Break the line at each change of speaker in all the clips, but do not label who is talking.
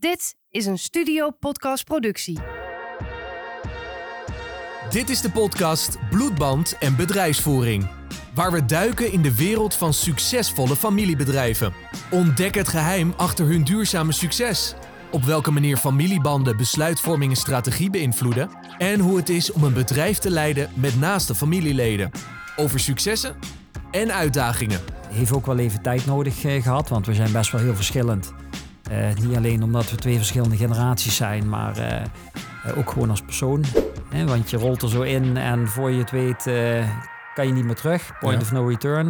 Dit is een Studio Podcast productie.
Dit is de podcast Bloedband en Bedrijfsvoering. Waar we duiken in de wereld van succesvolle familiebedrijven. Ontdek het geheim achter hun duurzame succes. Op welke manier familiebanden besluitvorming en strategie beïnvloeden. En hoe het is om een bedrijf te leiden met naaste familieleden. Over successen en uitdagingen.
heeft ook wel even tijd nodig eh, gehad, want we zijn best wel heel verschillend. Eh, niet alleen omdat we twee verschillende generaties zijn, maar eh, eh, ook gewoon als persoon. Hè, want je rolt er zo in en voor je het weet eh, kan je niet meer terug. Point
Ja.
of no return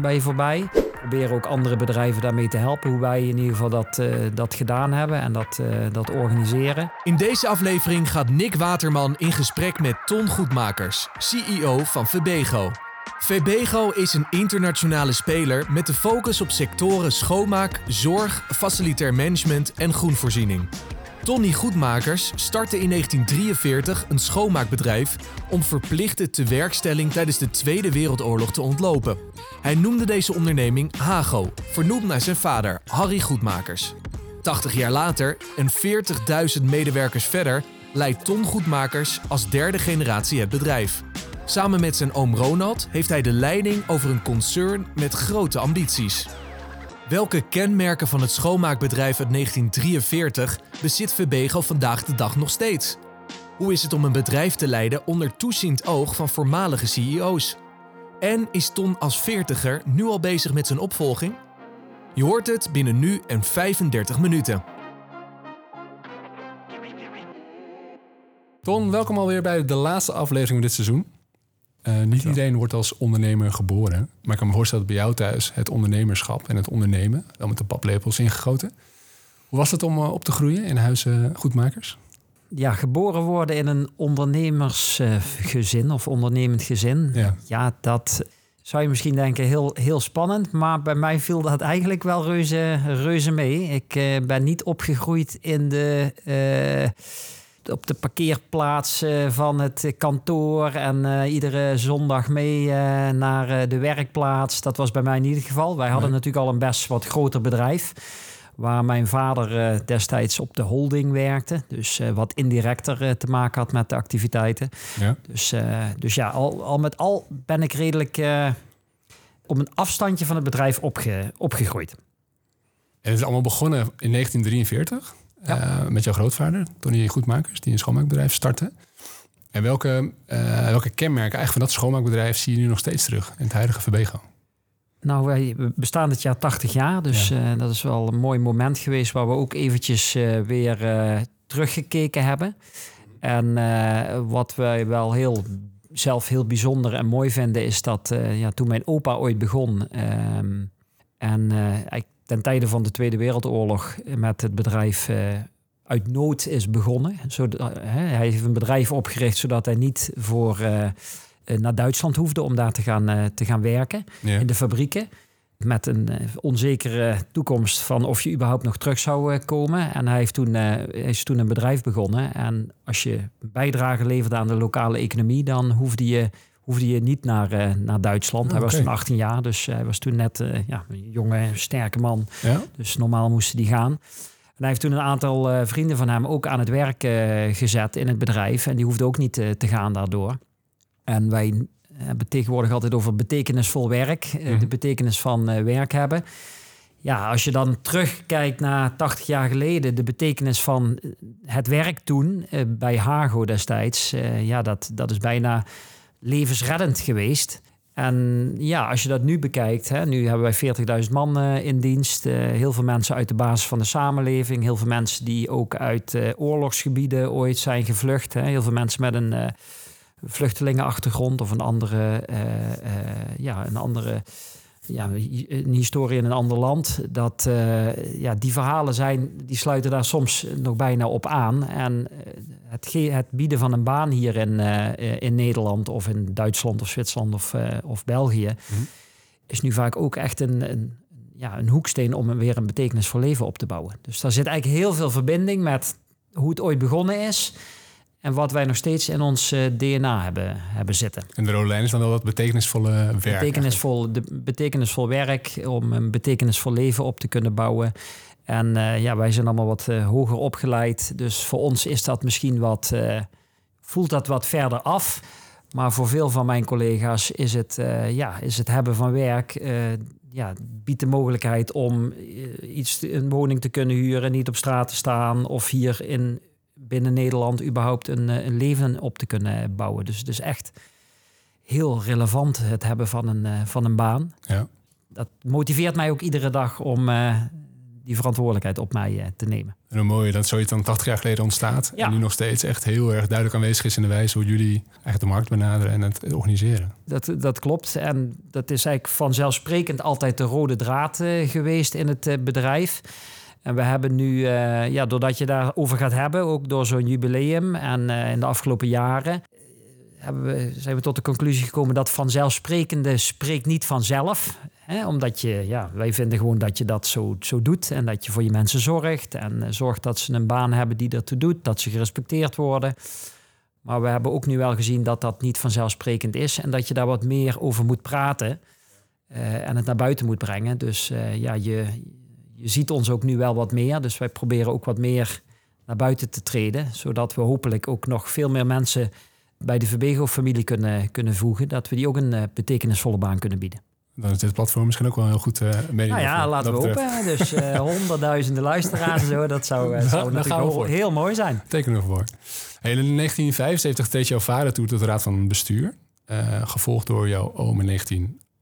ben je voorbij. We proberen ook andere bedrijven daarmee te helpen. Hoe wij in ieder geval dat, eh, dat gedaan hebben en dat, eh, dat organiseren.
In deze aflevering gaat Nick Waterman in gesprek met Ton Goedmakers, CEO van Febego. Febego is een internationale speler met de focus op sectoren schoonmaak, zorg, facilitair management en groenvoorziening. Tony Goedmakers startte in 1943 een schoonmaakbedrijf om verplichte tewerkstelling tijdens de Tweede Wereldoorlog te ontlopen. Hij noemde deze onderneming Hago, vernoemd naar zijn vader Harry Goedmakers. 80 jaar later en 40.000 medewerkers verder leidt Ton Goedmakers als derde generatie het bedrijf. Samen met zijn oom Ronald heeft hij de leiding over een concern met grote ambities. Welke kenmerken van het schoonmaakbedrijf uit 1943 bezit Febego vandaag de dag nog steeds? Hoe is het om een bedrijf te leiden onder toeziend oog van voormalige CEO's? En is Ton als veertiger nu al bezig met zijn opvolging? Je hoort het binnen nu en 35 minuten.
Ton, welkom alweer bij de laatste aflevering van dit seizoen. Eh, niet iedereen wordt als ondernemer geboren. Maar ik kan me voorstellen dat bij jou thuis het ondernemerschap en het ondernemen... wel met de paplepels ingegoten. Hoe was het om eh, op te groeien in huizen Goedmakers?
Ja, geboren worden in een ondernemersgezin of ondernemend gezin.
Ja.
Ja, dat zou je misschien denken heel, heel spannend. Maar bij mij viel dat eigenlijk wel reuze, reuze mee. Ik eh, ben niet opgegroeid in de, eh, op de parkeerplaats van het kantoor. En eh, iedere zondag mee eh, naar eh, de werkplaats. Dat was bij mij niet het geval. Wij hadden
Nee.
natuurlijk al een best wat groter bedrijf. Waar mijn vader destijds op de holding werkte. Dus wat indirecter te maken had met de activiteiten.
Ja.
Dus, dus ja, al, al met al ben ik redelijk op een afstandje van het bedrijf opge, opgegroeid.
En het is allemaal begonnen in 1943
Ja.
eh, met jouw grootvader, Tony Goedmakers, die een schoonmaakbedrijf startte. En welke, eh, welke kenmerken eigenlijk van dat schoonmaakbedrijf zie je nu nog steeds terug in het huidige Verbego?
Nou, wij bestaan dit jaar 80 jaar, dus eh, dat is wel een mooi moment geweest waar we ook eventjes weer teruggekeken hebben. En wat wij wel heel zelf heel bijzonder en mooi vinden is dat ja, toen mijn opa ooit begon ehm, en eigenlijk ten tijde van de Tweede Wereldoorlog met het bedrijf eh, uit nood is begonnen. Zodat, hè, hij heeft een bedrijf opgericht zodat hij niet voor eh, eh, naar Duitsland hoefde om daar te gaan, eh, te gaan werken
Ja.
in de fabrieken. Met een eh, onzekere toekomst van of je überhaupt nog terug zou eh, komen. En hij heeft toen, eh, hij is toen een bedrijf begonnen. En als je bijdrage leverde aan de lokale economie, dan hoefde je, hoefde je niet naar, eh, naar Duitsland. Hij was
Oké.
toen 18 jaar, dus hij was toen net eh, ja, een jonge, sterke man.
Ja?
Dus normaal moesten die gaan. En hij heeft toen een aantal eh, vrienden van hem ook aan het werk eh, gezet in het bedrijf. En die hoefden ook niet eh, te gaan daardoor. En wij hebben tegenwoordig altijd over betekenisvol werk. eh,
Mhm.
De betekenis van eh, werk hebben. Ja, als je dan terugkijkt naar 80 jaar geleden, de betekenis van eh, het werk toen eh, bij Hago destijds, eh, ja, dat, dat is bijna levensreddend geweest. En ja, als je dat nu bekijkt, hè, nu hebben wij 40.000 man eh, in dienst. eh, heel veel mensen uit de basis van de samenleving. Heel veel mensen die ook uit eh, oorlogsgebieden ooit zijn gevlucht. Hè. Heel veel mensen met een vluchtelingenachtergrond of een andere, ja, een andere ja, een historie in een ander land. Dat, eh, ja, die verhalen zijn, die sluiten daar soms nog bijna op aan. En eh, het, het bieden van een baan hier in, eh, in Nederland of in Duitsland of Zwitserland of, of België...
Mhm.
is nu vaak ook echt een, een, ja, een hoeksteen om weer een betekenisvol leven op te bouwen. Dus daar zit eigenlijk heel veel verbinding met hoe het ooit begonnen is... en wat wij nog steeds in ons eh, DNA hebben, hebben zitten.
En de rode lijn is dan wel dat betekenisvolle werk.
Betekenisvol, de, betekenisvol werk om een betekenisvol leven op te kunnen bouwen. En eh, ja, wij zijn allemaal wat eh, hoger opgeleid. Dus voor ons is dat misschien wat, voelt dat wat verder af. Maar voor veel van mijn collega's is het, ja, is het hebben van werk. ja, biedt de mogelijkheid om iets, een woning te kunnen huren, niet op straat te staan. Of hier in, binnen Nederland überhaupt een, eh, een leven op te kunnen bouwen. Dus is echt heel relevant het hebben van een, eh, van een baan.
Ja.
Dat motiveert mij ook iedere dag om eh, die verantwoordelijkheid op mij eh, te nemen.
En hoe mooi dat zoiets dan 80 jaar geleden ontstaat.
Ja.
En nu nog steeds echt heel erg duidelijk aanwezig is in de wijze hoe jullie eigenlijk de markt benaderen en het organiseren.
Dat, dat klopt. En dat is eigenlijk vanzelfsprekend altijd de rode draad eh, geweest in het eh, bedrijf. En we hebben nu, eh, ja, doordat je daarover gaat hebben, ook door zo'n jubileum en eh, in de afgelopen jaren, eh, hebben we, zijn we tot de conclusie gekomen dat vanzelfsprekende spreekt niet vanzelf. Hè? Omdat je, ja, wij vinden gewoon dat je dat zo, zo doet en dat je voor je mensen zorgt en zorgt dat ze een baan hebben die ertoe doet, dat ze gerespecteerd worden. Maar we hebben ook nu wel gezien dat dat niet vanzelfsprekend is en dat je daar wat meer over moet praten en het naar buiten moet brengen. Dus ja, je, je ziet ons ook nu wel wat meer. Dus wij proberen ook wat meer naar buiten te treden, zodat we hopelijk ook nog veel meer mensen bij de Verbego-familie kunnen, kunnen voegen, dat we die ook een eh, betekenisvolle baan kunnen bieden.
Dan is dit platform misschien ook wel een heel goed uh, medium.
Nou ja, laten we
dat
hopen. Dus eh, honderdduizenden luisteraars en zo, dat zou,
Daar-
zou natuurlijk heel, mooi zijn.
Tekenen we voor. Hey, in 1975 treedt jouw vader toe tot de raad van bestuur. gevolgd door jouw oom in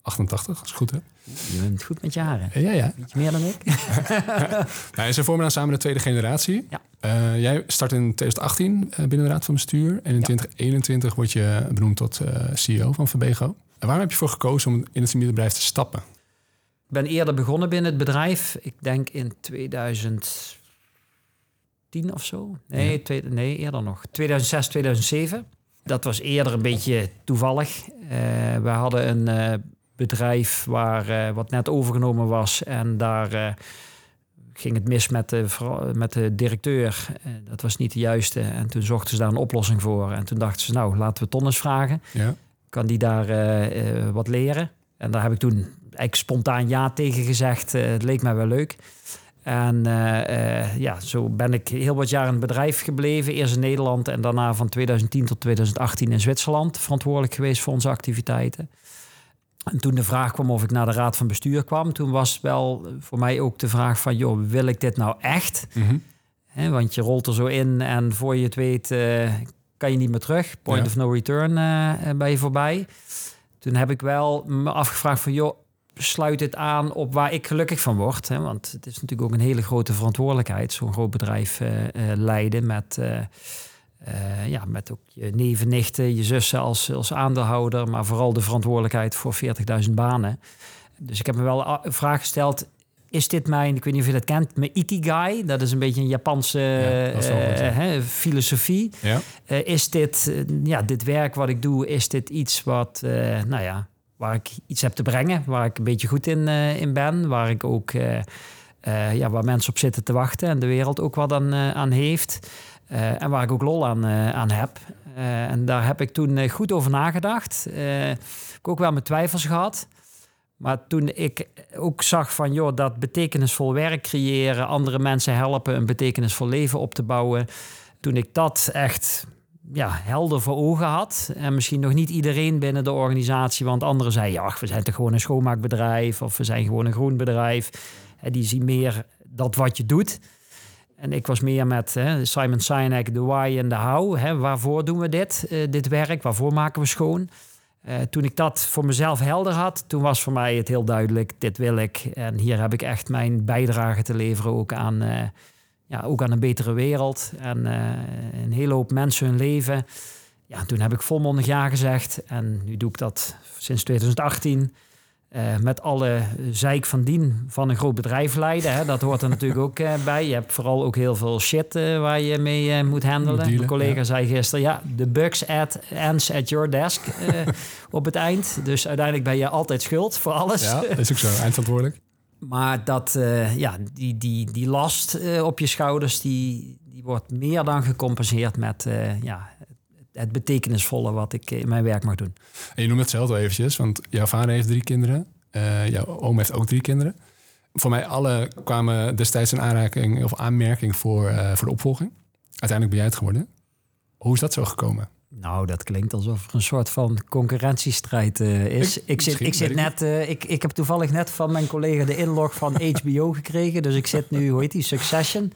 1988, als ik goed heb.
Je bent goed met je haren.
Eh, ja, ja.
Meer dan ik.
Nou, ze vormen dan samen de tweede generatie.
Ja.
Eh, jij start in 2018 eh, binnen de raad van bestuur. En in 2021 word je benoemd tot eh, CEO van Verbego. En waarom heb je voor gekozen om in het familiebedrijf te stappen?
Ik ben eerder begonnen binnen het bedrijf. Ik denk in 2010 of zo. Nee,
Ja.
nee eerder nog. 2006, 2007. Dat was eerder een beetje toevallig. We hadden een bedrijf waar, eh, wat net overgenomen was. En daar eh, ging het mis met de, met de directeur. Eh, dat was niet de juiste. En toen zochten ze daar een oplossing voor. En toen dachten ze, nou, laten we Ton eens vragen
Ja.
kan die daar wat leren? En daar heb ik toen eigenlijk spontaan ja tegen gezegd. Het leek mij wel leuk. En ja, zo ben ik heel wat jaar in het bedrijf gebleven. Eerst in Nederland en daarna van 2010 tot 2018 in Zwitserland verantwoordelijk geweest voor onze activiteiten. En toen de vraag kwam of ik naar de raad van bestuur kwam, toen was wel voor mij ook de vraag van, joh, wil ik dit nou echt?
Mhm.
Want je rolt er zo in en voor je het weet eh, kan je niet meer terug. Point
Ja.
of no return eh, eh, ben je voorbij. Toen heb ik wel me afgevraagd van... joh, sluit het aan op waar ik gelukkig van word. Hè? Want het is natuurlijk ook een hele grote verantwoordelijkheid... zo'n groot bedrijf eh, eh, leiden met... eh, ja, met ook je neven, nichten, je zussen als, als aandeelhouder... maar vooral de verantwoordelijkheid voor 40.000 banen. Dus ik heb me wel een vraag gesteld is dit mijn, ik weet niet of je dat kent, mijn ikigai. Dat is een beetje een Japanse
Ja,
eh, hè, filosofie.
Ja.
Eh, is dit, ja, dit werk wat ik doe, is dit iets wat, nou ja, waar ik iets heb te brengen, waar ik een beetje goed in, in ben, waar ik ook, ja, waar mensen op zitten te wachten en de wereld ook wat aan, aan heeft. Eh, en waar ik ook lol aan, eh, aan heb. Eh, en daar heb ik toen goed over nagedacht. Ik heb ook wel mijn twijfels gehad. Maar toen ik ook zag van, joh, dat betekenisvol werk creëren, andere mensen helpen een betekenisvol leven op te bouwen. Toen ik dat echt ja, helder voor ogen had. En misschien nog niet iedereen binnen de organisatie, want anderen zeiden, ja, we zijn toch gewoon een schoonmaakbedrijf of we zijn gewoon een groen bedrijf. En die zien meer dat wat je doet. En ik was meer met hè, Simon Sinek, de why en de how. Hè, waarvoor doen we dit, eh, dit werk? Waarvoor maken we schoon? Eh, toen ik dat voor mezelf helder had, toen was voor mij het heel duidelijk, dit wil ik. En hier heb ik echt mijn bijdrage te leveren ook aan, eh, ja, ook aan een betere wereld. En een hele hoop mensen hun leven. Ja, toen heb ik volmondig ja gezegd. En nu doe ik dat sinds 2018. Eh, met alle zeik van dien van een groot bedrijf leiden. Hè. Dat hoort er natuurlijk ook eh, bij. Je hebt vooral ook heel veel shit eh, waar je mee moet handelen. Mijn collega
ja.
zei gisteren, ja, de bugs at, ends at your desk op het eind. Dus uiteindelijk ben je altijd schuld voor alles.
ja, dat is ook zo. Eindverantwoordelijk.
Maar dat, ja, die, die, die last op je schouders, die, die wordt meer dan gecompenseerd met ja, het betekenisvolle wat ik in mijn werk mag doen.
En je noemt het zelf al eventjes, want jouw vader heeft drie kinderen. eh, jouw oom heeft ook drie kinderen. voor mij alle kwamen destijds in aanraking of aanmerking voor, uh, voor de opvolging. Uiteindelijk ben jij het geworden. Hoe is dat zo gekomen?
Nou, dat klinkt alsof er een soort van concurrentiestrijd uh, is. Ik, ik zit, ik zit net, uh, ik, ik heb toevallig net van mijn collega de inlog van HBO gekregen. Dus ik zit nu, hoe heet die, Succession.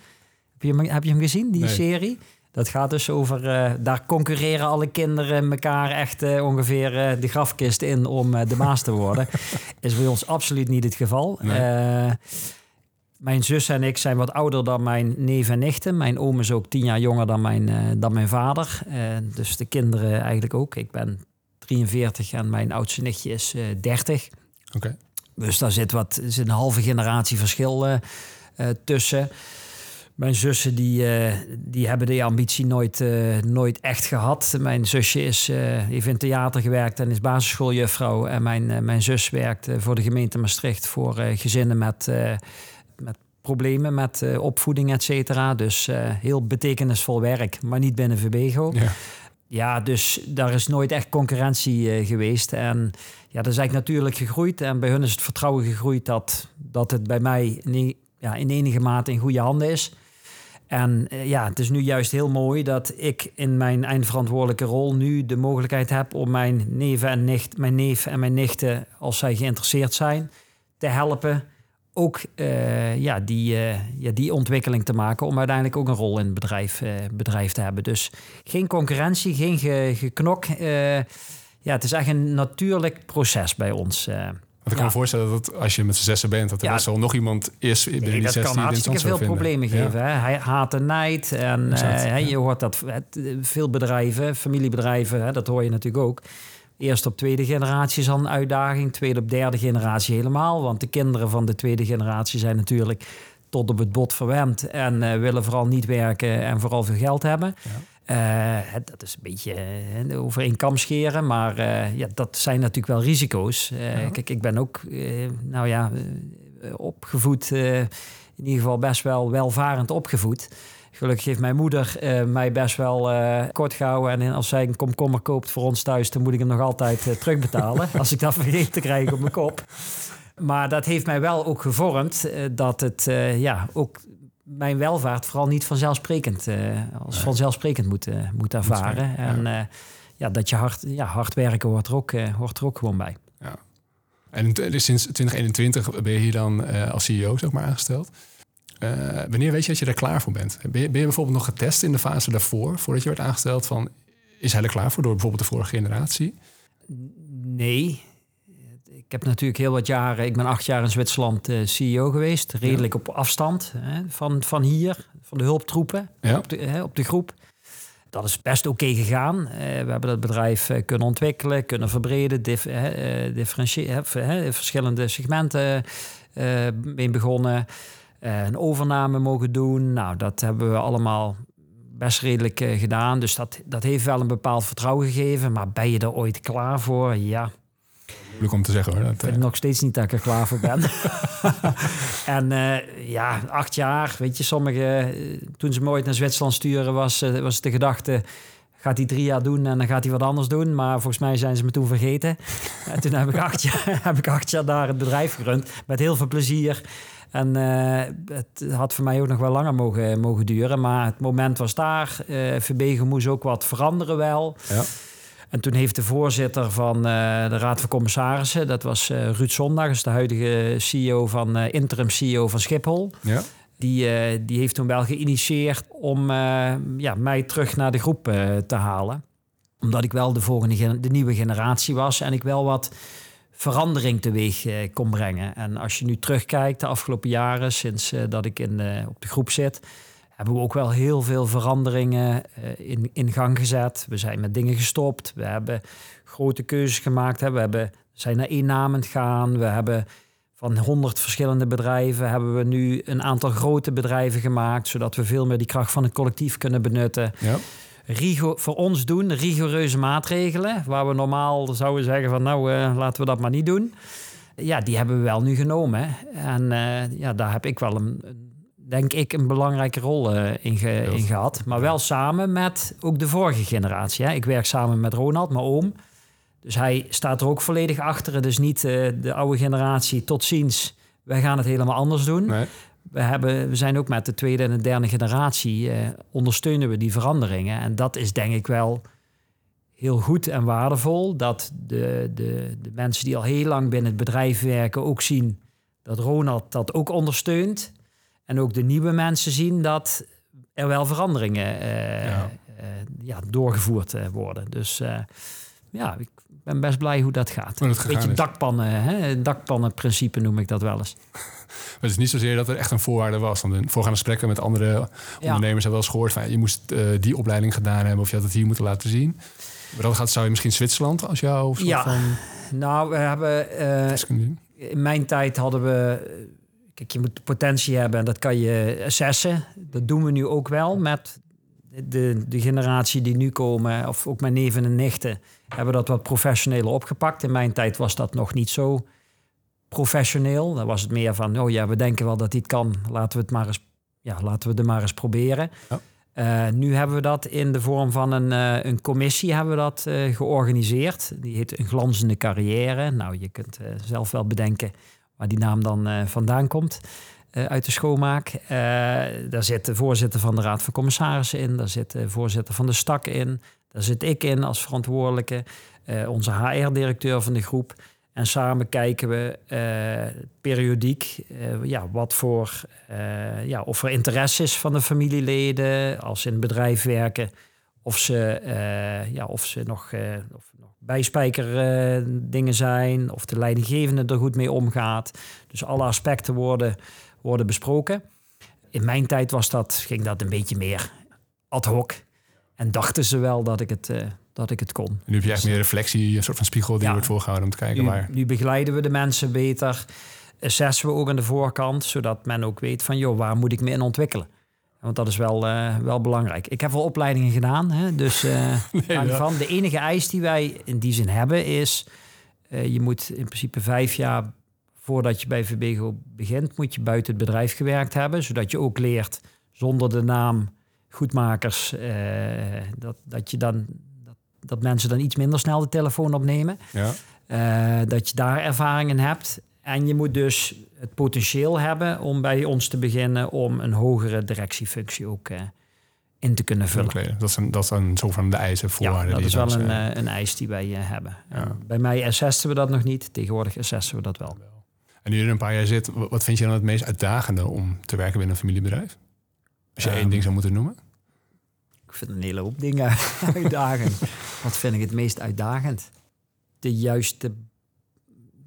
Heb je hem, heb je hem gezien, die serie? Dat gaat dus over, uh, daar concurreren alle kinderen elkaar echt uh, ongeveer uh, de grafkist in om de baas te worden. is bij ons absoluut niet het geval. Nee. mijn zus en ik zijn wat ouder dan mijn neef en nichten. Mijn oom is ook tien jaar jonger dan mijn, dan mijn vader. dus de kinderen eigenlijk ook. Ik ben 43 en mijn oudste nichtje is 30.
Oké.
Dus daar zit wat, zit een halve generatie verschil tussen. Mijn zussen die, uh, die hebben die ambitie nooit, uh, nooit echt gehad. Mijn zusje is, uh, heeft in theater gewerkt en is basisschooljuffrouw. En mijn, mijn zus werkt voor de gemeente Maastricht voor gezinnen met, met problemen met opvoeding, et cetera. Dus heel betekenisvol werk, maar niet binnen VBGO. Ja. ja, dus daar is nooit echt concurrentie geweest. En ja, dat is eigenlijk natuurlijk gegroeid. En bij hun is het vertrouwen gegroeid dat, dat het bij mij in, ja, in enige mate in goede handen is. En eh, ja, het is nu juist heel mooi dat ik in mijn eindverantwoordelijke rol nu de mogelijkheid heb om mijn neven en nicht, mijn neef en mijn nichten, als zij geïnteresseerd zijn, te helpen. Ook uh, ja, die, uh, ja, die ontwikkeling te maken om uiteindelijk ook een rol in het bedrijf, bedrijf te hebben. Dus geen concurrentie, geen ge, geknok. ja, het is echt een natuurlijk proces bij ons.
Ik kan me voorstellen dat als je met z'n zessen bent, dat er best wel nog iemand is
binnen nee, die dat zes kan hartstikke veel problemen geven. Hè? Hij haat en nijd. En uh, je hoort dat veel bedrijven, familiebedrijven, hè, dat hoor je natuurlijk ook. Eerst op tweede generatie is al een uitdaging. Tweede op derde generatie helemaal. Want de kinderen van de tweede generatie zijn natuurlijk tot op het bot verwend. En uh, willen vooral niet werken en vooral veel geld hebben. Ja. Uh, dat is een beetje uh, over één kam scheren, maar uh, ja, dat zijn natuurlijk wel risico's. Ja. Kijk, ik ben ook, nou ja, opgevoed, in ieder geval best wel welvarend opgevoed. Gelukkig heeft mijn moeder mij best wel kort gehouden. En als zij een komkommer koopt voor ons thuis, dan moet ik hem nog altijd terugbetalen. als ik dat vergeet te krijgen op mijn kop. Maar dat heeft mij wel ook gevormd dat het ja, ook mijn welvaart vooral niet vanzelfsprekend, uh, als vanzelfsprekend moet, uh, moet ervaren. En ja. Uh, ja. dat je hard, ja, hard werken hoort er ook, hoort er ook gewoon bij.
Ja. En sinds 2021 ben je hier dan als CEO zeg maar, aangesteld. wanneer weet je dat je er klaar voor bent? Ben je, ben je bijvoorbeeld nog getest in de fase daarvoor, voordat je werd aangesteld van is hij er klaar voor door bijvoorbeeld de vorige generatie?
Nee, ik heb natuurlijk heel wat jaren, ik ben acht jaar in Zwitserland uh, CEO geweest, redelijk op afstand hè, van, van hier, van de hulptroepen ja. op, de, hè, op de groep. Dat is best oké gegaan. Uh, we hebben dat bedrijf uh, kunnen ontwikkelen, kunnen verbreden, dif, differentiëren, verschillende segmenten mee begonnen. een overname mogen doen. Nou, dat hebben we allemaal best redelijk gedaan. Dus dat, dat heeft wel een bepaald vertrouwen gegeven. Maar ben je er ooit klaar voor? Ja,
Moeilijk om te zeggen hoor. Dat,
ik vind uh... nog steeds niet dat ik er klaar voor ben. en uh, ja, acht jaar, weet je, sommige... Toen ze me ooit naar Zwitserland sturen, was, was de gedachte... Gaat hij drie jaar doen en dan gaat hij wat anders doen. Maar volgens mij zijn ze me toen vergeten. en toen heb ik, acht jaar, heb ik acht jaar daar het bedrijf gerund. Met heel veel plezier. En het had voor mij ook nog wel langer mogen, mogen duren. Maar het moment was daar. Uh, Verbegen moest ook wat veranderen wel. Ja. En toen heeft de voorzitter van uh, de Raad van Commissarissen, dat was uh, Ruud Zondag, is de huidige CEO van uh, interim CEO van Schiphol. Ja. Die, die heeft toen wel geïnitieerd om ja, mij terug naar de groep te halen. Omdat ik wel de, volgende, de nieuwe generatie was en ik wel wat verandering teweeg kon brengen. En als je nu terugkijkt de afgelopen jaren, sinds dat ik in, op de groep zit, hebben we ook wel heel veel veranderingen uh, in, in gang gezet. We zijn met dingen gestopt. We hebben grote keuzes gemaakt. Hè. We hebben, zijn naar innamend gaan. We hebben van honderd verschillende bedrijven hebben we nu een aantal grote bedrijven gemaakt, zodat we veel meer die kracht van het collectief kunnen benutten. Ja. Rigor, voor ons doen rigoureuze maatregelen, waar we normaal zouden zeggen van nou uh, laten we dat maar niet doen. Ja, die hebben we wel nu genomen. Hè. En uh, ja, daar heb ik wel een, een denk ik, een belangrijke rol uh, in, in, gehad. Maar wel samen met ook de vorige generatie. Hè. Ik werk samen met Ronald, mijn oom. Dus hij staat er ook volledig achter. Dus niet uh, de oude generatie tot ziens. wij gaan het helemaal anders doen.
Nee.
We, hebben, we zijn ook met de tweede en de derde generatie, eh, ondersteunen we die veranderingen. En dat is denk ik wel heel goed en waardevol. Dat de, de, de mensen die al heel lang binnen het bedrijf werken ook zien dat Ronald dat ook ondersteunt. En ook de nieuwe mensen zien dat er wel veranderingen eh,
Ja.
eh, ja, doorgevoerd eh, worden. Dus ja, ik ben best blij hoe dat gaat.
Dat gegaan
Beetje
is.
dakpannen, hè? dakpannenprincipe noem ik dat wel eens.
Maar het is niet zozeer dat er echt een voorwaarde was. Want in voorgaande gesprekken met andere ondernemers hebben wel eens gehoord van je moest die opleiding gedaan hebben of je had het hier moeten laten zien. Maar dan gaat, zou je misschien Zwitserland als jouw
Ja.
van
Nou, we hebben in mijn tijd hadden we. Kijk, je moet potentie hebben en dat kan je assessen. Dat doen we nu ook wel met de, de generatie die nu komen, of ook mijn neven en nichten, hebben dat wat professioneler opgepakt. In mijn tijd was dat nog niet zo professioneel. Dan was het meer van, oh ja, we denken wel dat dit kan. Laten we het maar eens, ja, laten we het maar eens proberen.
Ja.
Eh, nu hebben we dat in de vorm van een, eh, een commissie hebben we dat eh, georganiseerd. Die heet een glanzende carrière. Nou, je kunt zelf wel bedenken waar die naam dan eh, vandaan komt. eh, uit de schoonmaak. Eh, daar zit de voorzitter van de Raad van Commissarissen in. Daar zit de voorzitter van de stak in. Daar zit ik in als verantwoordelijke. onze HR-directeur van de groep. En samen kijken we periodiek ja, wat voor, ja, of er interesse is van de familieleden als ze in het bedrijf werken. Of ze, ja, of ze nog, of bijspijker eh, dingen zijn. Of de leidinggevende er goed mee omgaat. Dus alle aspecten worden, worden besproken. In mijn tijd was dat, ging dat een beetje meer ad hoc. En dachten ze wel dat ik het, eh, dat ik het kon.
En nu heb je echt meer reflectie, een soort van spiegel die
Ja.
wordt voorgehouden om te kijken
Nu,
waar.
nu begeleiden we de mensen beter. Assessen we ook aan de voorkant, zodat men ook weet van, joh, waar moet ik me in ontwikkelen? Want dat is wel, eh, wel belangrijk. Ik heb wel opleidingen gedaan, hè? dus van. De enige eis die wij in die zin hebben is, eh, je moet in principe vijf jaar voordat je bij VBGO begint, moet je buiten het bedrijf gewerkt hebben, zodat je ook leert zonder de naam goedmakers, dat, dat, je dan, dat, dat mensen dan iets minder snel de telefoon opnemen.
Ja.
Dat je daar ervaring in hebt. En je moet dus het potentieel hebben om bij ons te beginnen om een hogere directiefunctie ook eh, in te kunnen vullen.
Oké, Dat is een, dat een soort van de eisen, voorwaarden.
Ja, dat is wel een, eh, een eis die wij eh, hebben.
Ja.
Bij mij assessen we dat nog niet. Tegenwoordig assessen we dat wel.
En nu je er een paar jaar zit, wa- wat vind je dan het meest uitdagende om te werken binnen een familiebedrijf? Als je
Ehm,
één ding zou moeten noemen.
Ik vind een hele hoop dingen uitdagend. Wat vind ik het meest uitdagend? De juiste,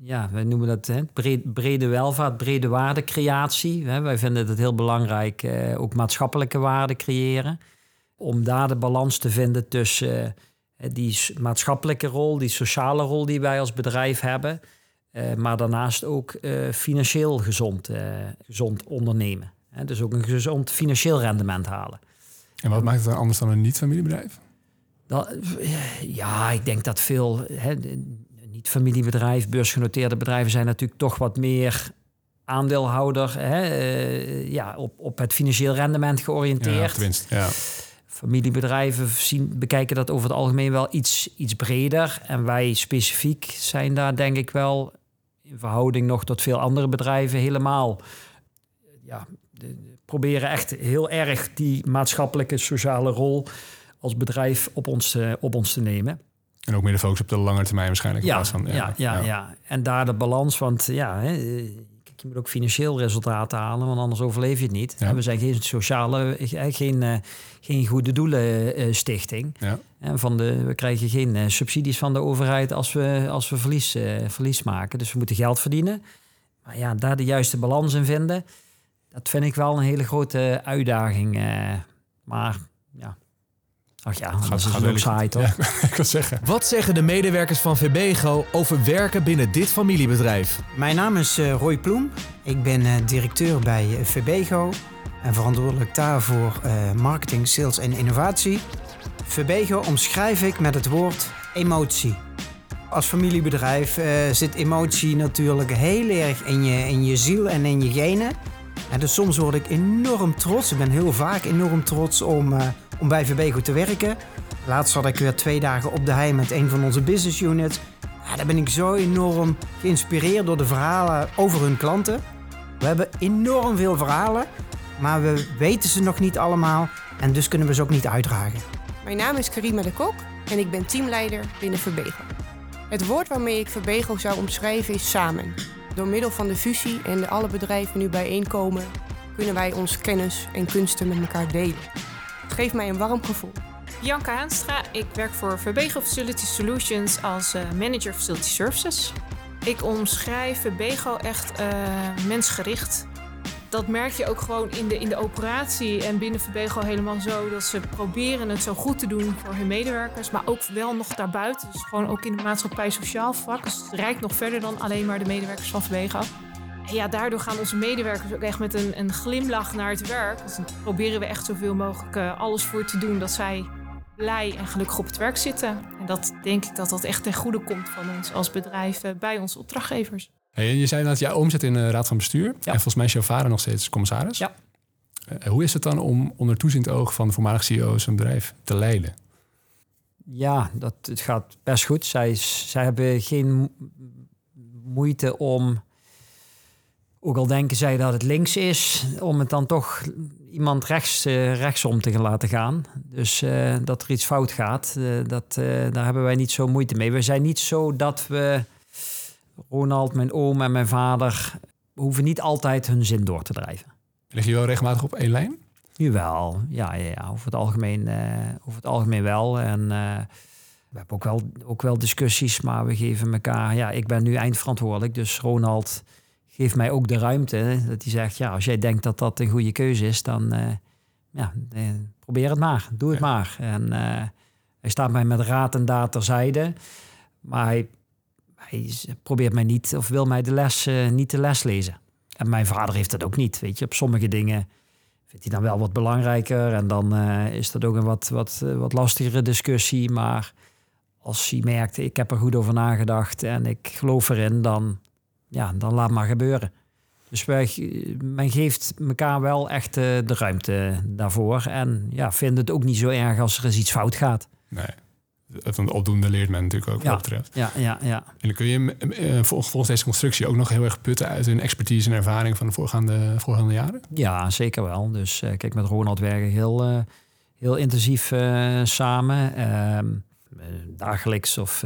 ja, wij noemen dat hè, breed, brede welvaart, brede waardecreatie. Hè. Wij vinden het heel belangrijk eh, ook maatschappelijke waarden creëren. Om daar de balans te vinden tussen eh, die maatschappelijke rol, die sociale rol die wij als bedrijf hebben. eh, maar daarnaast ook eh, financieel gezond, eh, gezond ondernemen. Hè. Dus ook een gezond financieel rendement halen.
En wat maakt het dan anders dan een niet-familiebedrijf?
Dat, ja, ik denk dat veel hè, niet-familiebedrijven, beursgenoteerde bedrijven zijn natuurlijk toch wat meer aandeelhouder, hè, eh, ja, op, op het financieel rendement
Ja,
georiënteerd.
de winst. Ja.
Familiebedrijven zien, bekijken dat over het algemeen wel iets, iets breder. En wij specifiek zijn daar denk ik wel in verhouding nog tot veel andere bedrijven helemaal. Ja, de- de- proberen echt heel erg die maatschappelijke, sociale rol als bedrijf op ons, op ons te nemen.
En ook meer de focus op de lange termijn waarschijnlijk.
Ja,
van,
ja, ja, ja, En daar de balans, want ja, hè, je moet ook financieel resultaten halen, want anders overleef je het niet.
Ja.
En we zijn geen sociale, eh, geen, eh, geen goede doelen eh, stichting.
Ja.
En van de, we krijgen geen subsidies van de overheid als we, als we verlies, verlies maken. Dus we moeten geld verdienen. Maar ja, daar de juiste balans in vinden, dat vind ik wel een hele grote uitdaging. maar ach ja, anders is ook saai toch?
Ja, ik wil zeggen.
Wat zeggen de medewerkers van VBGO over werken binnen dit familiebedrijf?
Mijn naam is eh, Roy Ploem. Ik ben eh, directeur bij eh, VBGO en verantwoordelijk daarvoor eh, marketing, sales en innovatie. VBGO omschrijf ik met het woord emotie. Als familiebedrijf eh, zit emotie natuurlijk heel erg in je, in je ziel en in je genen. En dus soms word ik enorm trots. Ik ben heel vaak enorm trots om, eh, om bij VBGO te werken. Laatst zat ik weer twee dagen op de hei met een van onze business units. Ja, daar ben ik zo enorm geïnspireerd door de verhalen over hun klanten. We hebben enorm veel verhalen, maar we weten ze nog niet allemaal en dus kunnen we ze ook niet uitdragen.
Mijn naam is Karima de Kok en ik ben teamleider binnen Verbego. Het woord waarmee ik Verbego zou omschrijven is samen. Door middel van de fusie en de alle bedrijven nu bijeenkomen, kunnen wij onze kennis en kunsten met elkaar delen. Het geeft mij een warm gevoel.
Bianca Haanstra, ik werk voor Verbego Facility Solutions als uh, manager Facility Services. Ik omschrijf Verbego echt uh, mensgericht. Dat merk je ook gewoon in de, in de operatie en binnen Verbego helemaal zo. Dat ze proberen het zo goed te doen voor hun medewerkers. Maar ook wel nog daarbuiten. Dus gewoon ook in de maatschappij sociaal vlak. Dus het reikt nog verder dan alleen maar de medewerkers van Verbego. En ja, daardoor gaan onze medewerkers ook echt met een, een glimlach naar het werk. Dus dan proberen we echt zoveel mogelijk uh, alles voor te doen dat zij blij en gelukkig op het werk zitten. En dat denk ik dat dat echt ten goede komt van ons als bedrijf bij onze opdrachtgevers.
Hey, je zei dat jij omzet in de raad van bestuur. Ja. En volgens mij is jouw vader nog steeds commissaris.
Ja.
Uh, hoe is het dan om onder toezicht oog van de voormalige CEO's een bedrijf te leiden?
Ja, dat, het gaat best goed. Zij, zij hebben geen moeite om ook al denken zij dat het links is, om het dan toch iemand rechts, uh, rechtsom te laten gaan. Dus uh, dat er iets fout gaat, dat, daar hebben wij niet zo moeite mee. We zijn niet zo dat we, Ronald, mijn oom en mijn vader, hoeven niet altijd hun zin door te drijven.
Lig je wel regelmatig op één lijn?
Jawel, ja, ja, ja. Over, het algemeen, over het algemeen wel. En we hebben ook wel, ook wel discussies, maar we geven elkaar... Ja, ik ben nu eindverantwoordelijk, dus Ronald geeft mij ook de ruimte. Dat hij zegt, ja, als jij denkt dat dat een goede keuze is, dan uh, ja, eh, probeer het maar. Doe het ja. maar. En hij staat mij met raad en daad terzijde. Maar hij, hij, probeert mij niet, of wil mij de les niet de les lezen. En mijn vader heeft dat ook niet. Weet je, op sommige dingen vindt hij dan wel wat belangrijker. En dan is dat ook een wat, wat, wat lastigere discussie. Maar als hij merkt, ik heb er goed over nagedacht en ik geloof erin, dan ja, dan laat maar gebeuren. Dus wij, men geeft elkaar wel echt de ruimte daarvoor. En ja, vindt het ook niet zo erg als er eens iets fout gaat.
Nee. Van het opdoende leert men natuurlijk ook
ja,
wat betreft.
Ja, ja, ja.
En dan kun je uh, volgens deze constructie ook nog heel erg putten uit hun expertise en ervaring van de voorgaande, voorgaande jaren?
Ja, zeker wel. Dus uh, kijk, met Ronald werken heel, heel intensief samen. Ehm, dagelijks of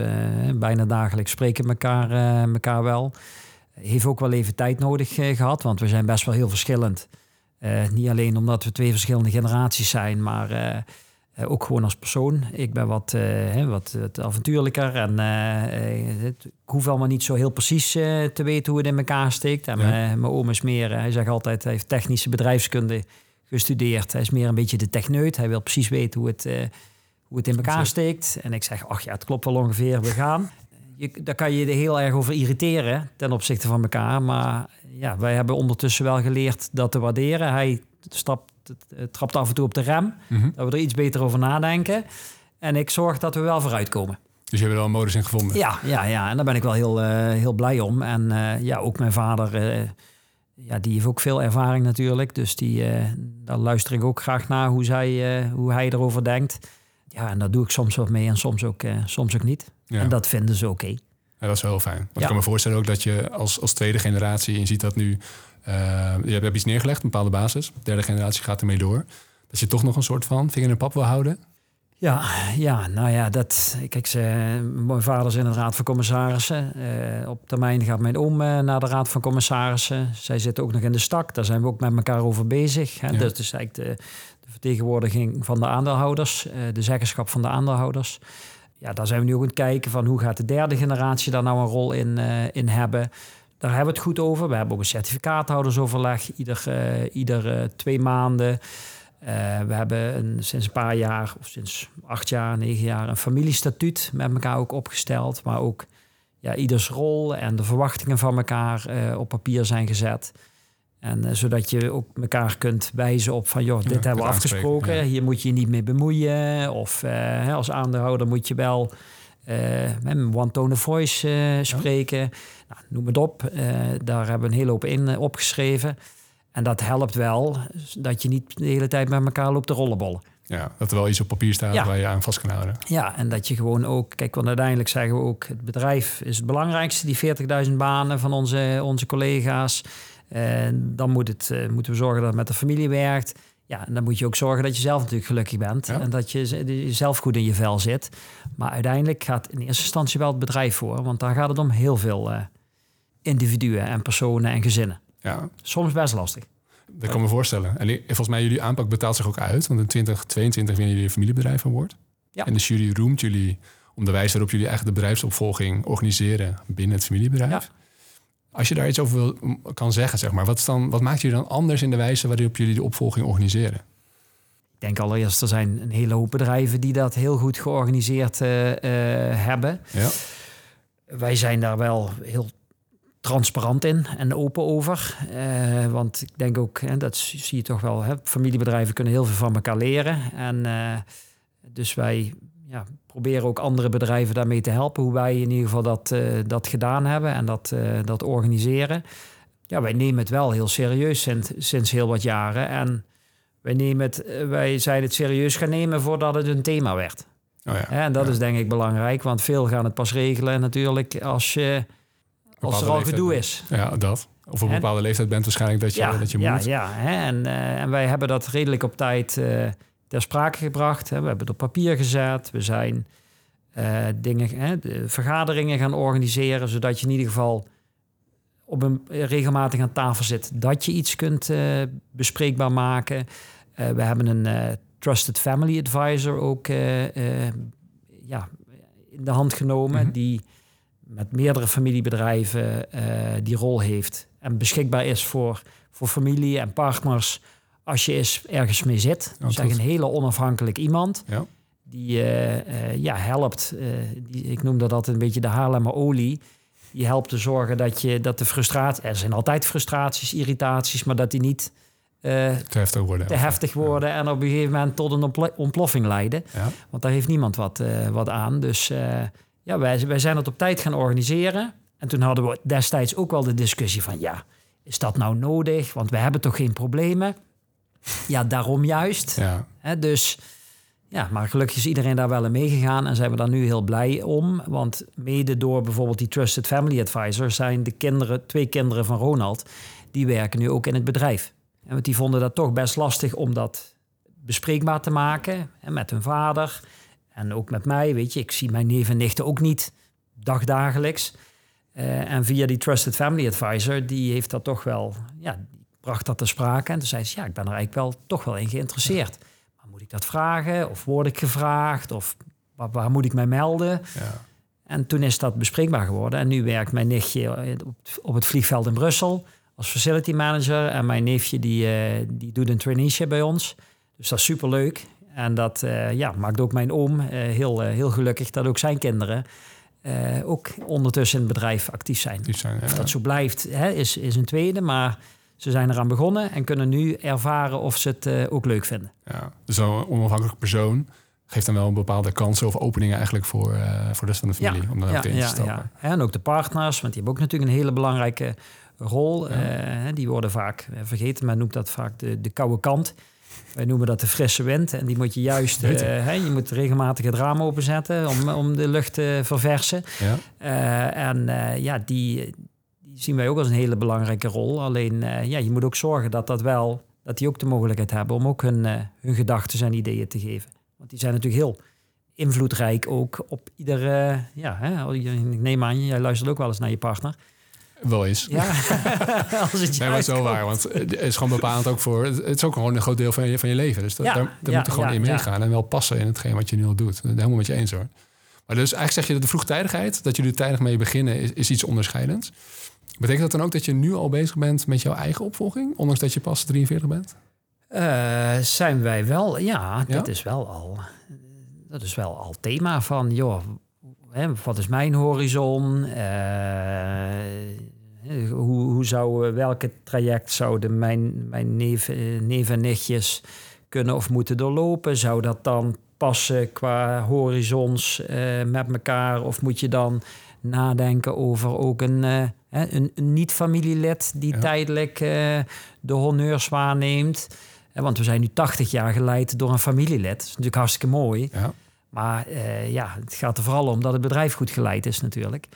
bijna dagelijks spreken elkaar, elkaar wel heeft ook wel even tijd nodig uh, gehad, want we zijn best wel heel verschillend. Niet alleen omdat we twee verschillende generaties zijn, maar uh, ook gewoon als persoon. Ik ben wat, hè, wat, wat, avontuurlijker en het, ik hoef allemaal niet zo heel precies te weten hoe het in elkaar steekt. En ja. mijn oom is meer, hij zegt altijd, hij heeft technische bedrijfskunde gestudeerd. Hij is meer een beetje de techneut. Hij wil precies weten hoe het, hoe het in elkaar steekt. En ik zeg, ach ja, het klopt wel ongeveer, we gaan je, daar kan je er heel erg over irriteren ten opzichte van elkaar. Maar ja, wij hebben ondertussen wel geleerd dat te waarderen. Hij stapt, trapt af en toe op de rem. Mm -hmm. Dat we er iets beter over nadenken. En ik zorg dat we wel vooruitkomen.
Dus je hebt er wel een modus in gevonden?
Ja, ja, ja. en daar ben ik wel heel, uh, heel blij om. En uh, ja, ook mijn vader, uh, ja, die heeft ook veel ervaring natuurlijk. Dus die, daar luister ik ook graag naar hoe, zij, hoe hij erover denkt. Ja, en daar doe ik soms wat mee en soms ook, soms ook niet. Ja. En dat vinden ze oké. Okay.
Ja, dat is wel heel fijn. Want ja. ik kan me voorstellen ook dat je als, als tweede generatie, je ziet dat nu, je hebt iets neergelegd, een bepaalde basis. De derde generatie gaat ermee door. Dat je toch nog een soort van vinger in pap wil houden.
Ja, ja, nou ja, dat. Kijk, ze, mijn vader is in de raad van commissarissen. Uh, op termijn gaat mijn oom uh, naar de raad van commissarissen. Zij zitten ook nog in de stak. Daar zijn we ook met elkaar over bezig. Hè. Ja. Dat is eigenlijk de, de, vertegenwoordiging van de aandeelhouders, uh, de zeggenschap van de aandeelhouders ja, daar zijn we nu ook aan het kijken van hoe gaat de derde generatie daar nou een rol in, in hebben. Daar hebben we het goed over. We hebben ook een certificaathoudersoverleg ieder, uh, ieder uh, twee maanden. we hebben een, sinds een paar jaar, of sinds acht jaar, negen jaar, een familiestatuut met elkaar ook opgesteld. Maar ook ja, ieders rol en de verwachtingen van elkaar op papier zijn gezet. En zodat je ook elkaar kunt wijzen op van, joh, dit ja, hebben we afgesproken. Ja. Hier moet je je niet mee bemoeien. Of als aandeelhouder moet je wel uh, met een one-tone voice spreken. Ja. Nou, noem het op. daar hebben we een hele hoop in opgeschreven. En dat helpt wel, dat je niet de hele tijd met elkaar loopt te rollenbollen.
Ja, dat er wel iets op papier staat ja. waar je aan vast kan houden.
Ja, en dat je gewoon ook... Kijk, want uiteindelijk zeggen we ook... het bedrijf is het belangrijkste. Die 40.000 banen van onze, onze collega's. Eh, dan moet het, eh, moeten we zorgen dat het met de familie werkt. Ja, en dan moet je ook zorgen dat je zelf natuurlijk gelukkig bent.
Ja.
En dat je zelf goed in je vel zit. Maar uiteindelijk gaat in eerste instantie wel het bedrijf voor. Want daar gaat het om heel veel eh, individuen en personen en gezinnen.
Ja,
Soms best lastig.
dat kan ik me voorstellen. En volgens mij, jullie aanpak betaalt zich ook uit. Want in 2022 winnen jullie een familiebedrijf award.
Ja.
En de jury roemt jullie om de wijze waarop jullie eigenlijk de bedrijfsopvolging organiseren binnen het familiebedrijf.
Ja.
Als je daar iets over wil, kan zeggen, zeg maar, wat, is dan, wat maakt jullie dan anders in de wijze waarop jullie de opvolging organiseren?
Ik denk allereerst, er zijn een hele hoop bedrijven die dat heel goed georganiseerd eh, eh, hebben.
Ja.
Wij zijn daar wel heel transparant in en open over. Eh, want ik denk ook, en dat zie je toch wel, hè, familiebedrijven kunnen heel veel van elkaar leren. En dus wij ja, proberen ook andere bedrijven daarmee te helpen. Hoe wij in ieder geval dat, eh, dat gedaan hebben en dat, eh, dat organiseren. Ja, wij nemen het wel heel serieus sinds, sinds heel wat jaren. En wij, nemen het, eh, wij zijn het serieus gaan nemen voordat het een thema werd.
Oh ja.
En dat
Ja.
is denk ik belangrijk, want veel gaan het pas regelen natuurlijk als, je, als er al gedoe is.
Ja, dat. Of op een
En-
bepaalde leeftijd bent waarschijnlijk dat je, dat je
ja,
moet.
Ja, hè, en, en wij hebben dat redelijk op tijd ter sprake gebracht. Hè. We hebben het op papier gezet. We zijn eh, dingen, hè, de vergaderingen gaan organiseren, zodat je in ieder geval op een regelmatig aan tafel zit dat je iets kunt eh, bespreekbaar maken. Eh, we hebben een trusted family advisor ook ja, in de hand genomen,
Mhm.
die met meerdere familiebedrijven die rol heeft en beschikbaar is voor, voor familie en partners als je eens ergens mee zit.
Oh,
dus een hele onafhankelijk iemand
Ja.
die eh, ja, helpt. eh, die, ik noem dat altijd een beetje de Haarlemmer olie. Die helpt te zorgen dat, je, dat de frustratie... Er zijn altijd frustraties, irritaties, maar dat die niet
Te heftig worden.
te heftig worden... en op een gegeven moment tot een ontplo- ontploffing leiden.
Ja.
Want daar heeft niemand wat, wat aan. Dus ja, wij, wij zijn het op tijd gaan organiseren. En toen hadden we destijds ook wel de discussie van... ja, is dat nou nodig? Want we hebben toch geen problemen? Ja, daarom juist.
Ja.
Dus ja, maar gelukkig is iedereen daar wel in meegegaan en zijn we daar nu heel blij om. Want mede door bijvoorbeeld die Trusted Family Advisor zijn de kinderen, twee kinderen van Ronald, die werken nu ook in het bedrijf. En want die vonden dat toch best lastig om dat bespreekbaar te maken hè, met hun vader en ook met mij. Weet je, ik zie mijn neven en nichten ook niet dagdagelijks. Eh, en via die Trusted Family Advisor, die heeft dat toch wel, ja, bracht dat te sprake. En toen zei ze, ja, ik ben er eigenlijk wel toch wel in geïnteresseerd. Maar moet ik dat vragen? Of word ik gevraagd? Of waar, waar moet ik mij melden?
Ja.
En toen is dat bespreekbaar geworden. En nu werkt mijn nichtje op, het vliegveld in Brussel als facility manager. En mijn neefje die, eh, die doet een traineeship bij ons. Dus dat is superleuk. En dat eh, ja, maakt ook mijn oom eh, heel, heel gelukkig dat ook zijn kinderen ook ondertussen in het bedrijf actief zijn.
Zijn,
Of dat zo blijft, hè, is, is een tweede. Maar ze zijn eraan begonnen en kunnen nu ervaren of ze het eh, ook leuk vinden.
Ja, dus zo'n onafhankelijke persoon geeft dan wel een bepaalde kansen of openingen eigenlijk voor, eh, voor de rest van de familie. om daar ook in te stappen.
En ook de partners, want die hebben ook natuurlijk een hele belangrijke rol.
Ja.
Eh, die worden vaak vergeten, men noemt dat vaak de, de koude kant. Wij noemen dat de frisse wind. En die moet je juist, hè, je moet regelmatig het raam openzetten om, om de lucht te verversen.
Ja.
En ja, die zien wij ook als een hele belangrijke rol. Alleen eh, ja, je moet ook zorgen dat dat wel, dat die ook de mogelijkheid hebben om ook hun, eh, hun gedachten en ideeën te geven. Want die zijn natuurlijk heel invloedrijk ook op iedere. Ja, hè, ik neem aan, jij luistert ook wel eens naar je partner.
Wel eens.
Ja, als het
Nee, maar
komt.
waar, want het is gewoon bepalend ook voor... Het is ook gewoon een groot deel van je, van je leven. Dus dat,
Ja,
daar, daar
ja,
moet je gewoon
ja,
in meegaan en wel passen in hetgeen wat je nu al doet. Helemaal met je eens hoor. Maar dus eigenlijk zeg je dat de vroegtijdigheid, dat jullie er tijdig mee beginnen, is, is iets onderscheidends. Betekent dat dan ook dat je nu al bezig bent met jouw eigen opvolging, ondanks dat je pas 43 bent?
Eh, zijn wij wel, ja,
Ja?
dat is wel al. Dat is wel al thema van, joh, hè, wat is mijn horizon? Eh, hoe, hoe zou, welke traject zouden mijn, mijn neven, neven en nichtjes kunnen of moeten doorlopen? Zou dat dan passen qua horizons eh, met elkaar? Of moet je dan nadenken over ook een, eh, een, een niet-familielid die
Ja.
tijdelijk eh, de honneurs waarneemt? Hè, want we zijn nu 80 jaar geleid door een familielid. Dat is natuurlijk hartstikke mooi.
Ja.
Maar eh, ja, het gaat er vooral om dat het bedrijf goed geleid is natuurlijk.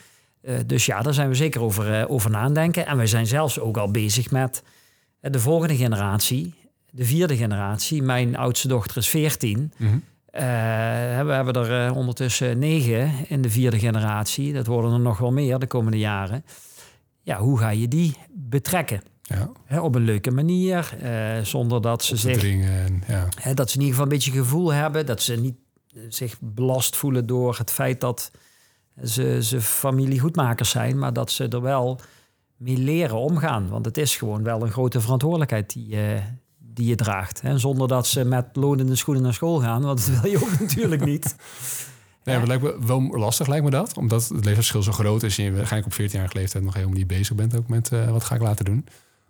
Eh, dus ja, daar zijn we zeker over, eh, over nadenken. En we zijn zelfs ook al bezig met eh, de volgende generatie, de vierde generatie. Mijn oudste dochter is 14.
Mhm.
Eh, we hebben er eh, ondertussen negen in de vierde generatie. Dat worden er nog wel meer de komende jaren. Ja, hoe ga je die betrekken?
Ja,
Hè, op een leuke manier, eh, zonder dat ze zich
dringen. En, ja.
Hè, dat ze in ieder geval een beetje gevoel hebben. Dat ze niet zich belast voelen door het feit dat ze, ze familiegoedmakers zijn. Maar dat ze er wel mee leren omgaan. Want het is gewoon wel een grote verantwoordelijkheid die, die je draagt. Hè. Zonder dat ze met lonende schoenen naar school gaan. Want dat wil je ook natuurlijk niet.
Nee, maar het lijkt me wel lastig, lijkt me dat. Omdat het leeftijdsverschil zo groot is... en je waarschijnlijk op 14-jarige leeftijd nog helemaal niet bezig bent... ook met eh, wat ga ik later doen.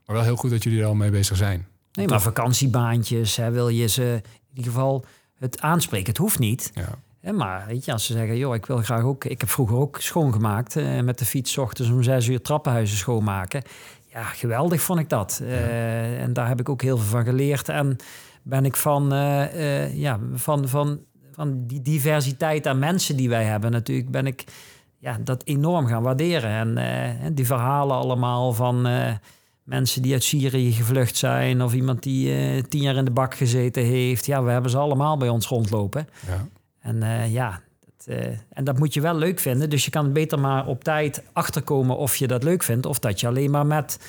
Maar wel heel goed dat jullie er al mee bezig zijn.
Nee, maar vakantiebaantjes, hè, wil je ze in ieder geval het aanspreken. Het hoeft niet.
Ja.
Hè, maar weet je, als ze zeggen, joh, ik wil graag ook... Ik heb vroeger ook schoongemaakt. eh, met de fiets ochtends om zes uur trappenhuizen schoonmaken. Ja, geweldig vond ik dat. Eh, en daar heb ik ook heel veel van geleerd. En ben ik van, eh, eh, ja, van, van, van die diversiteit aan mensen die wij hebben natuurlijk... ben ik ja, dat enorm gaan waarderen. En die verhalen allemaal van... mensen die uit Syrië gevlucht zijn... of iemand die eh, tien jaar in de bak gezeten heeft. Ja, we hebben ze allemaal bij ons rondlopen.
Ja.
En eh, ja, eh, en dat moet je wel leuk vinden. Dus je kan beter maar op tijd achterkomen of je dat leuk vindt... of dat je alleen maar met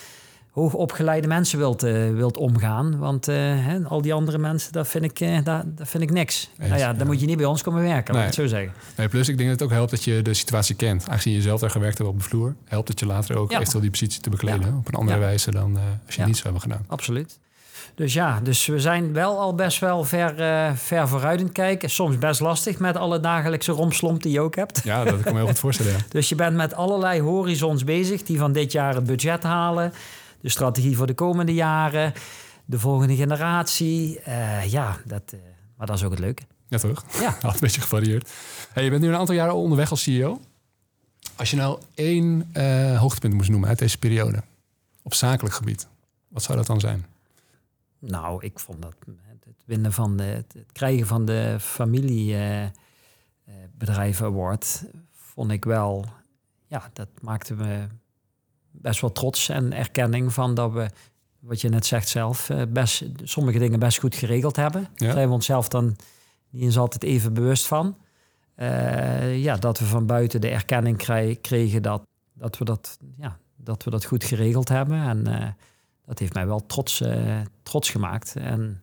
hoogopgeleide mensen wilt, eh, wilt omgaan. Want eh, hè, al die andere mensen, dat vind ik, dat, dat vind ik niks. Nou ja, dan
ja.
moet je niet bij ons komen werken, laat ik
Nee.
het zo zeggen.
Nee, plus ik denk dat het ook helpt dat je de situatie kent. Aangezien je zelf daar gewerkt hebt op de vloer... helpt het je later ook
Ja.
eventueel die positie te bekleden...
Ja.
op een andere wijze dan als je
Ja.
niets zou hebben gedaan.
Absoluut. Dus ja, dus we zijn wel al best wel ver, eh, ver vooruit in kijken. Soms best lastig met alle dagelijkse romslomp die je ook hebt.
Ja, dat kan ik me heel goed voorstellen. Ja.
Dus je bent met allerlei horizons bezig die van dit jaar het budget halen. De strategie voor de komende jaren. De volgende generatie. Eh, ja, dat, eh, maar dat is ook het leuke.
Ja, toch?
Ja.
Altijd een beetje gevarieerd. Hey, je bent nu een aantal jaren onderweg als CEO. Als je nou één hoogtepunt moest noemen uit deze periode... op zakelijk gebied, wat zou dat dan zijn?
Nou, ik vond dat het winnen van de, het krijgen van de familiebedrijven award vond ik wel, ja, dat maakte me best wel trots en erkenning van dat we, wat je net zegt zelf, eh, best sommige dingen best goed geregeld hebben.
Ja.
Daar zijn we onszelf dan niet eens altijd even bewust van. Eh, ja, dat we van buiten de erkenning kregen dat, dat, we dat, ja, dat we dat goed geregeld hebben. En eh, dat heeft mij wel trots, eh, trots gemaakt. En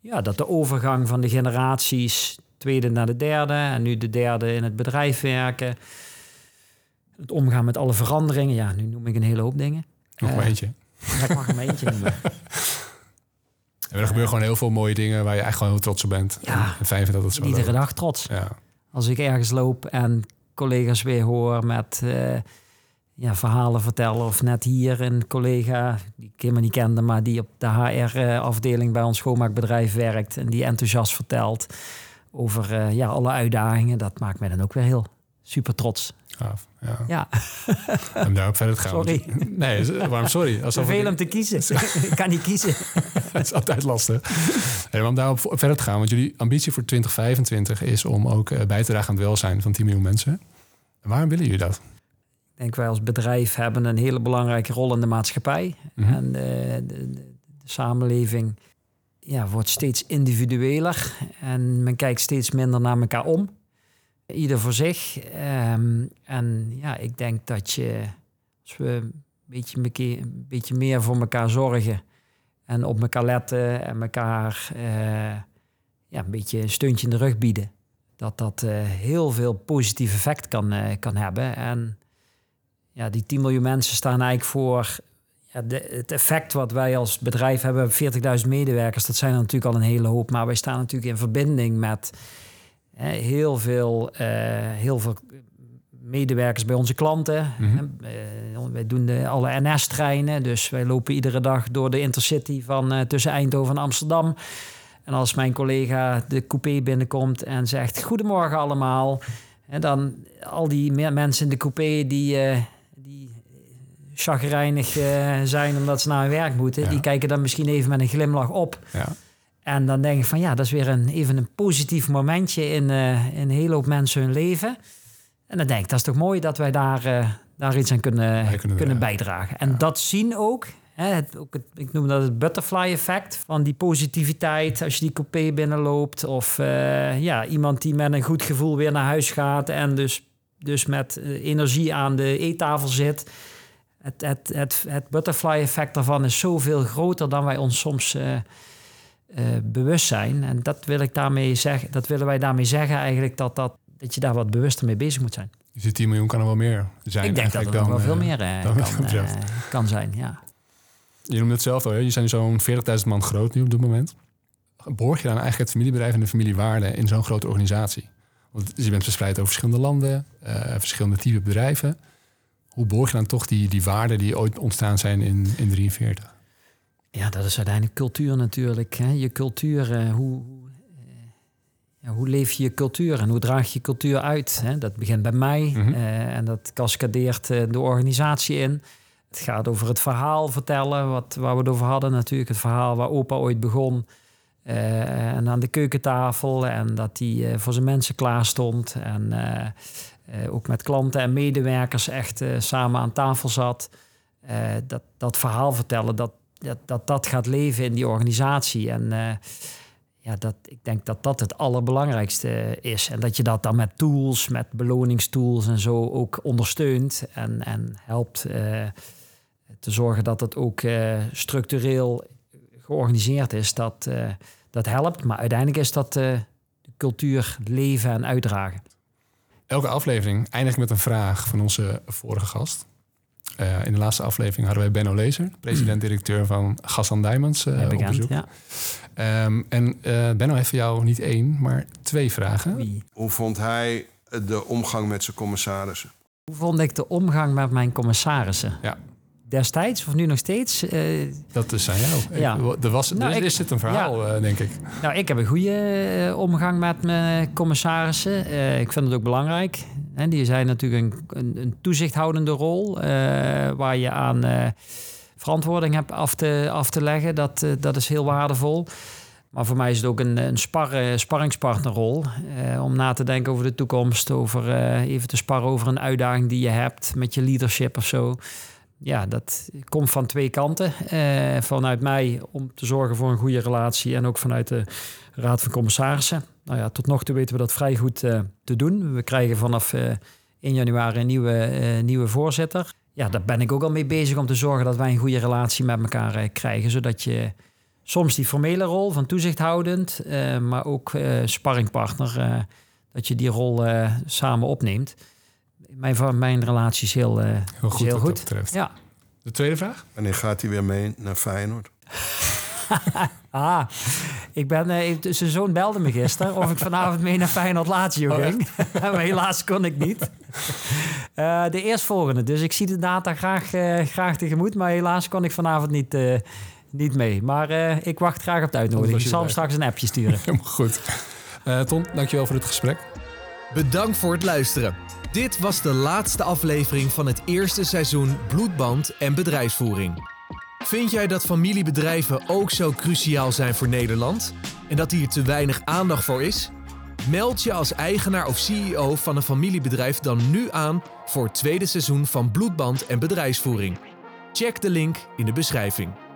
ja, dat de overgang van de generaties, tweede naar de derde en nu de derde in het bedrijf werken. Het omgaan met alle veranderingen. Ja, nu noem ik een hele hoop dingen.
Nog maar
Eh,
eentje.
Ja, ik mag er maar eentje noemen.
En er gebeuren gewoon heel veel mooie dingen... waar je echt gewoon heel trots op bent.
Ja.
En, fijn vindt dat het zo
Iedere dag trots.
Ja.
Als ik ergens loop en collega's weer hoor met eh, ja, verhalen vertellen. Of net hier een collega die ik helemaal niet kende, maar die op de HR-afdeling bij ons schoonmaakbedrijf werkt. En die enthousiast vertelt over eh, ja, alle uitdagingen. Dat maakt mij dan ook weer heel super trots.
Gaaf. Ja.
Ja,
Om daarop verder te gaan.
Sorry.
Nee, waarom sorry? Alsof
zoveel
ik-
om te kiezen. ik kan niet kiezen.
Het is altijd lastig. Maar om daarop verder te gaan, want jullie ambitie voor 2025 is om ook eh, bij te dragen aan het welzijn van 10 miljoen mensen. En waarom willen jullie dat?
Ik denk wij als bedrijf hebben een hele belangrijke rol in de maatschappij.
Mhm.
En de, de, de, samenleving ja, wordt steeds individueler en men kijkt steeds minder naar elkaar om. Ieder voor zich. Ehm, en ja, ik denk dat je, als we een beetje, een beetje meer voor elkaar zorgen en op elkaar letten en elkaar eh, ja, een beetje een steuntje in de rug bieden, dat dat eh, heel veel positief effect kan, eh, kan hebben. En ja, die 10 miljoen mensen staan eigenlijk voor ja, de, het effect wat wij als bedrijf hebben. 40.000 medewerkers, dat zijn er natuurlijk al een hele hoop. Maar wij staan natuurlijk in verbinding met hè, heel, veel, eh, heel veel medewerkers bij onze klanten. Eh, wij doen de, alle NS-treinen, dus wij lopen iedere dag door de Intercity van eh, tussen Eindhoven en Amsterdam. En als mijn collega de coupé binnenkomt en zegt: Goedemorgen allemaal. En dan al die me- mensen in de coupé die, die chagrijnig eh, zijn omdat ze naar hun werk moeten,
Ja.
die kijken dan misschien even met een glimlach op.
Ja.
En dan denk ik van ja, dat is weer een, even een positief momentje in, eh, in een hele hoop mensen hun leven. En dan denk ik, dat is toch mooi dat wij daar, eh, daar iets aan kunnen,
kunnen
kunnen,
dragen.
bijdragen. En dat zien ook. Hè, het, ook het, ik noem dat het butterfly effect van die positiviteit als je die coupé binnenloopt. Of ja, iemand die met een goed gevoel weer naar huis gaat en dus, dus met energie aan de eettafel zit. Het, het, het, het butterfly effect daarvan is zoveel groter dan wij ons soms eh, eh, bewust zijn. En dat, wil ik daarmee zeggen, dat willen wij daarmee zeggen eigenlijk dat, dat, dat je daar wat bewuster mee bezig moet zijn.
Dus die 10 miljoen kan er wel meer zijn.
ik denk dat er wel veel
eh,
meer
dan
kan, zijn. Ja.
Je noemde het zelf al, hè? je zijn zo'n 40.000 man groot nu op dit moment. Borg je dan eigenlijk het familiebedrijf en de familiewaarde in zo'n grote organisatie? Want je bent verspreid over verschillende landen, verschillende type bedrijven. Hoe borg je dan toch die, die waarden die ooit ontstaan zijn in, in 43?
ja, dat is uiteindelijk cultuur natuurlijk. Hè. Je cultuur, eh, hoe, hoe, eh, hoe leef je je cultuur en hoe draag je cultuur uit? Hè? Dat begint bij mij
Mhm.
eh, en dat cascadeert de organisatie in. Het gaat over het verhaal vertellen, wat, waar we het over hadden natuurlijk. Het verhaal waar opa ooit begon. en aan de keukentafel en dat hij eh, voor zijn mensen klaar stond. En ook met klanten en medewerkers echt eh, samen aan tafel zat. Eh, dat, dat verhaal vertellen, dat, dat, dat dat gaat leven in die organisatie. En eh, ja, dat, ik denk dat dat het allerbelangrijkste is. En dat je dat dan met tools, met beloningstools en zo ook ondersteunt. En, en helpt eh, te zorgen dat het ook eh, structureel georganiseerd is. Dat, eh, dat helpt. Maar uiteindelijk is dat eh, de cultuur leven en uitdragen.
Elke aflevering eindig ik met een vraag van onze vorige gast. Eh, in de laatste aflevering hadden wij Benno Lezer, president-directeur van Gassan Diamonds, eh,
Eh,
op
bekend,
bezoek.
ja.
Ehm, en eh, Benno heeft voor jou niet één, maar twee vragen.
Wie?
Hoe vond hij de omgang met zijn commissarissen?
Hoe vond ik de omgang met mijn commissarissen?
Ja.
Destijds of nu nog steeds? Eh,
Dat is aan jou.
Ja.
Ik- er, was,
Nou,
er, is dit een verhaal, eh, denk ik.
Nou, ik heb een goede eh, omgang met mijn commissarissen. Ik vind het ook belangrijk. En die zijn natuurlijk een, een, een toezichthoudende rol, waar je aan verantwoording hebt af te, af te leggen. Dat, dat is heel waardevol. Maar voor mij is het ook een, een spar, sparringspartnerrol. eh, om na te denken over de toekomst. Over eh, even te sparren over een uitdaging die je hebt met je leadership of zo. Ja, dat komt van twee kanten. Eh, vanuit mij om te zorgen voor een goede relatie. En ook vanuit de Raad van Commissarissen. Nou ja, tot nog toe weten we dat vrij goed eh, te doen. We krijgen vanaf eh 1 januari een nieuwe, eh, nieuwe voorzitter. Ja, daar ben ik ook al mee bezig om te zorgen dat wij een goede relatie met elkaar eh, krijgen. Zodat je soms die formele rol van toezichthoudend, eh, maar ook eh sparringpartner, eh, dat je die rol eh, samen opneemt. Mijn, mijn relatie is heel, eh,
Heel
is
goed
heel
wat
goed.
dat betreft.
Ja.
De tweede vraag?
Wanneer gaat hij weer mee naar Feyenoord?
Ah, ik ben, eh, zijn zoon belde me gisteren of ik vanavond mee naar Feyenoord Lazio
Oh,
ging. maar helaas kon ik niet. Eh, de eerstvolgende, dus ik zie de data graag, eh, graag tegemoet. Maar helaas kon ik vanavond niet, eh, niet mee. Maar eh, ik wacht graag op de uitnodiging. Ik zal hem straks een appje sturen.
Helemaal goed. Eh Ton, dankjewel voor het gesprek.
Bedankt voor het luisteren. Dit was de laatste aflevering van het eerste seizoen Bloedband en Bedrijfsvoering. Vind jij dat familiebedrijven ook zo cruciaal zijn voor Nederland? En dat hier te weinig aandacht voor is? Meld je als eigenaar of CEO van een familiebedrijf dan nu aan voor het tweede seizoen van Bloedband en Bedrijfsvoering. Check de link in de beschrijving.